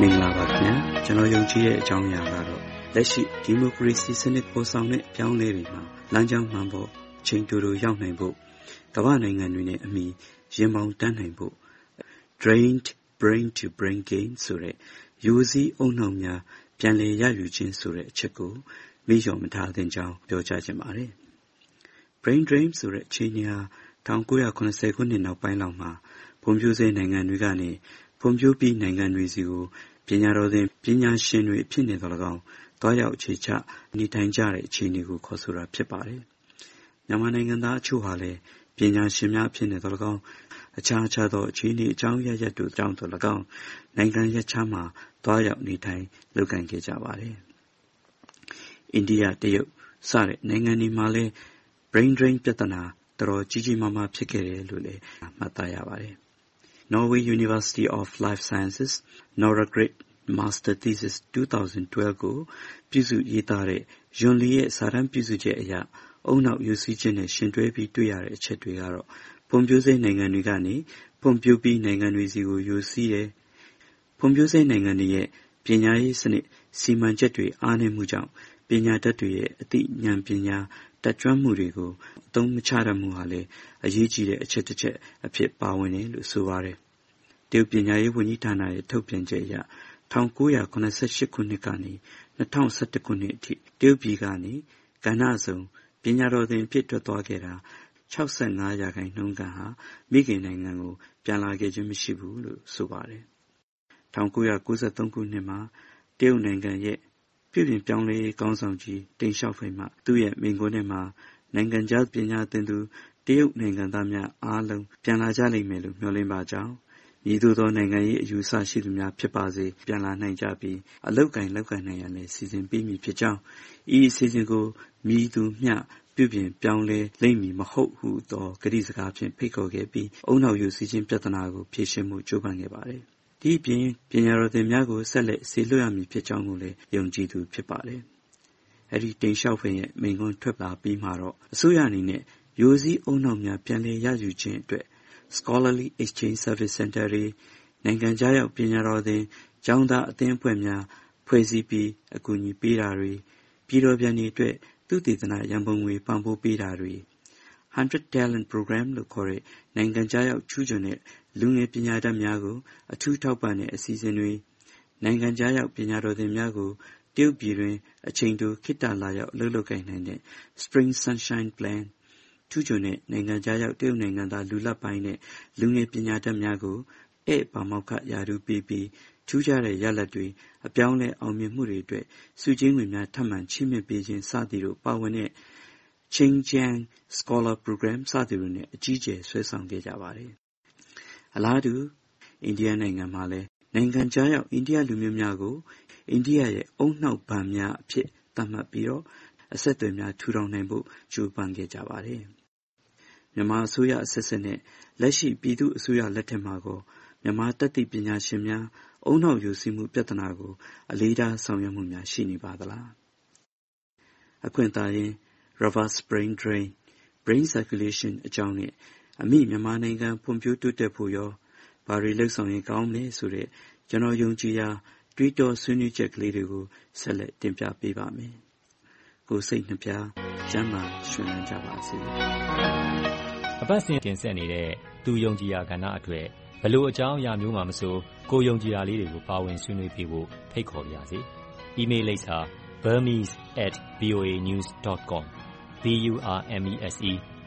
မင်္ဂလာပါခင်ဗျာကျွန်တော်ယုံကြည်တဲ့အကြောင်းအရာကတော့လက်ရှိဒီမိုကရေစီစနစ်ပေါ်ဆောင်တဲ့အပြောင်းလဲတွေမှာလမ်းကြောင်းမှန်ဖို့ချိန်တူတူရောက်နိုင်ဖို့ကမ္ဘာနိုင်ငံတွေနဲ့အမိရင်ပေါင်တန်းနိုင်ဖို့ drained brain to brain gain ဆိုတဲ့ယူစည်းအုံနှောင်များပြန်လည်ရယူခြင်းဆိုတဲ့အချက်ကိုမိလျော်မထားသင့်ကြောင်းပြောကြားခြင်းပါတယ် brain drain ဆိုတဲ့အခြေအနေဟာ1980ခုနှစ်နောက်ပိုင်းလောက်မှာဖွံ့ဖြိုးဆဲနိုင်ငံတွေကနေ ဖွံ့ဖြိုးပြီးနိုင်ငံတွေဆီကို ပညာတော်သင်ပညာရှင်တွေအဖြစ်နဲ့သော်၎င်း သွားရောက်အခြေချနေထိုင်ကြတဲ့ အခြေအနေကို ခေါ်ဆိုတာဖြစ်ပါတယ်။မြန်မာနိုင်ငံသားအချို့ဟာလည်း ပညာရှင်များအဖြစ်နဲ့သော်၎င်း အခြားအခြားသော အခြေအနေအကြောင်းအရပ်ရပ်တို့ကြောင့်သော်၎င်း နိုင်ငံရပ်ခြားမှာ သွားရောက်နေထိုင်လုပ်ကိုင်ခဲ့ကြပါတယ်။အိန္ဒိယ၊တရုတ် စတဲ့နိုင်ငံတွေမှာလည်း brain drain ပြဿနာ တော်တော်ကြီးကြီးမားမား ဖြစ်ခဲ့တယ်လို့လည်း မှတ်သားရပါတယ်။ Norway University of Life Sciences Noragrid Master Thesis 2012 ကို ပြုစုရေးသားတဲ့ Yun Li ရဲ့ စာတမ်းပြုစုချက်အရ ဦးနှောက်ယိုစိမ့်ခြင်းနဲ့ ယှဉ်တွဲပြီး တွေ့ရတဲ့အချက်တွေကတော့ ဖွံ့ဖြိုးဆဲနိုင်ငံတွေကနေ ဖွံ့ဖြိုးပြီးနိုင်ငံတွေဆီကို ယိုစိမ့်တယ်။ဖွံ့ဖြိုးဆဲနိုင်ငံတွေရဲ့ ပညာရေးစနစ် စီမံချက်တွေ အားနည်းမှုကြောင့် ပညာတတ်တွေရဲ့ အသိဉာဏ်ပညာ တတ်ကျွမ်းမှုတွေကို အသုံးမချတတ်မှုဟာလည်း အရေးကြီးတဲ့ အချက်တစ်ချက်အဖြစ် ပါဝင်တယ်လို့ ဆိုပါတယ်။တရုတ်ပညာရေးဝန်ကြီးဌာနရဲ့ ထုတ်ပြန်ချက်အရ1988ခုနှစ်ကနေ2011ခုနှစ်အထိ တရုတ်ပြည်ကနေ ကဏ္ဍစုံ ပညာတော်သင်အဖြစ် ထွက်သွားခဲ့တာ65ရာခိုင်နှုန်းခန့်ဟာ မိခင်နိုင်ငံကို ပြန်လာခဲ့ခြင်း မရှိဘူးလို့ ဆိုပါတယ်။1993ခုနှစ်မှာ တရုတ်နိုင်ငံရဲ့ ပြုပြင်ပြောင်းလဲရေးခေါင်းဆောင်ကြီးတိန့်ရှောက်ဖိန်မှသူ့ရဲ့ မိန့်ခွန်းထဲမှာ နိုင်ငံခြား ပညာသင်သူ တရုတ်နိုင်ငံသားများအားလုံး ပြန်လာကြလိမ့်မယ်လို့ မျှော်လင့်ပါကြောင်း မည်သို့သော နိုင်ငံရေးအယူအဆရှိသူများ ဖြစ်ပါစေ ပြန်လာနိုင်ကြပြီး အလုပ်အကိုင် လုပ်ကိုင်နိုင်ရန်လည်း စီစဉ်ပေးမည်ဖြစ်ကြောင်း ဤအစီအစဉ်ကို မည်သူမျှ ပြုပြင်ပြောင်းလဲလိမ့်မည်မဟုတ်ဟုသော ကတိစကားဖြင့် ဖိတ်ခေါ်ခဲ့ပြီး ဦးနှောက်ယိုစိမ့်ခြင်းပြဿနာကို ဖြေရှင်းဖို့ ကြိုးပမ်းခဲ့ပါတယ်။ ဒီအပြင် ပညာတော်သင်များကို ဆက်လက် စေလွှတ်ရမည်ဖြစ်ကြောင်းကိုလည်း ယုံကြည်သူ ဖြစ်ပါတယ်။အဲဒီ တိမ်ရှောက်ဖိန်ရဲ့ မိန့်ခွန်းထွက်လာပြီးမှတော့ အစိုးရအနေနဲ့ ရိုးစည်းဦးနှောက်များ ပြန်လည်ရယူခြင်းအတွက် Scholarly Exchange Service Center တွေ၊နိုင်ငံခြားရောက် ပညာတော်သင် ကျောင်းသားအသင်းအဖွဲ့များ ဖွဲ့စည်းပြီး အကူအညီပေးတာတွေ၊ပြည်တော်ပြန်တွေအတွက် သုတေသန ရန်ပုံငွေ ပံ့ပိုးပေးတာတွေ၊100 Talent Program လို့ခေါ်တဲ့ နိုင်ငံခြားရောက်ထူးချွန်တဲ့ လူငယ်ပညာတတ်များကို အထူးထောက်ပံ့တဲ့ အစီအစဉ်တွေ၊နိုင်ငံခြားရောက် ပညာတော်သင်များကို တရုတ်ပြည်တွင်း အချိန်တို ခေတ္တလာရောက် အလုပ်လုပ်ကိုင်နိုင်တဲ့ Spring Sunshine Plan ၊ထူးချွန်တဲ့ နိုင်ငံခြားရောက် တရုတ်နိုင်ငံသား လူလတ်ပိုင်းနဲ့ လူငယ်ပညာတတ်များကို ဧည့်ပါမောက္ခရာထူးပေးပြီး ထူးခြားတဲ့ ရလဒ်တွေ၊အပြောင်းအလဲ အောင်မြင်မှုတွေအတွက် ဆုကြေးငွေများ ထပ်မံချီးမြှင့်ပေးခြင်း စသည်တို့ ပါဝင်တဲ့ Xinjiang Scholar Program စသည်တို့နဲ့ အကြီးအကျယ် ဆွဲဆောင်ခဲ့ကြပါတယ်။ အလားတူ အိန္ဒိယနိုင်ငံမှာလည်း နိုင်ငံခြားရောက် အိန္ဒိယလူမျိုးများကို အိန္ဒိယရဲ့ ဦးနှောက်ဘဏ်များအဖြစ် သတ်မှတ်ပြီးတော့ အဆက်အသွယ်များ ထူထောင်နိုင်ဖို့ ကြိုးပမ်းခဲ့ကြပါတယ်။မြန်မာအစိုးရအဆက်ဆက်နဲ့ လက်ရှိ ပြည်သူ့အစိုးရလက်ထက်မှာကော မြန်မာတတ်သိပညာရှင်များ ဦးနှောက်ယိုစိမ့်မှု ပြဿနာကို အလေးထား ဆောင်ရွက်မှုများ ရှိနေပါသလား။အခွင့်သာရင်း Reverse Brain Drain Brain Circulation အကြောင်းနဲ့ အမိမြန်မာနိုင်ငံဖွံ့ဖြိုးတိုးတက်ဖို့ရော ဘာတွေ လုပ်ဆောင်ရင် ကောင်းမလဲဆိုတဲ့ ကျနော် ယုံကြည်ရာ တွေးတော ဆွေးနွေးချက်ကလေးတွေကို ဆက်လက် တင်ပြပေးပါမယ်။ကိုယ်စိတ်နှစ်ဖြာ ကျန်းမာရွှင်လန်းကြပါစေ။အပတ်စဉ်တင်ဆက်နေတဲ့ သူယုံကြည်ရာကဏ္ဍအတွက် ဘယ်လိုအကြောင်းအရာမျိုးမှမဆို ကိုယ်ယုံကြည်ရာလေးတွေကို ပါဝင်ဆွေးနွေးပေးဖို့ ဖိတ်ခေါ်ပါရစေ။အီးမေးလ်လိပ်စာ burmese@voanews.com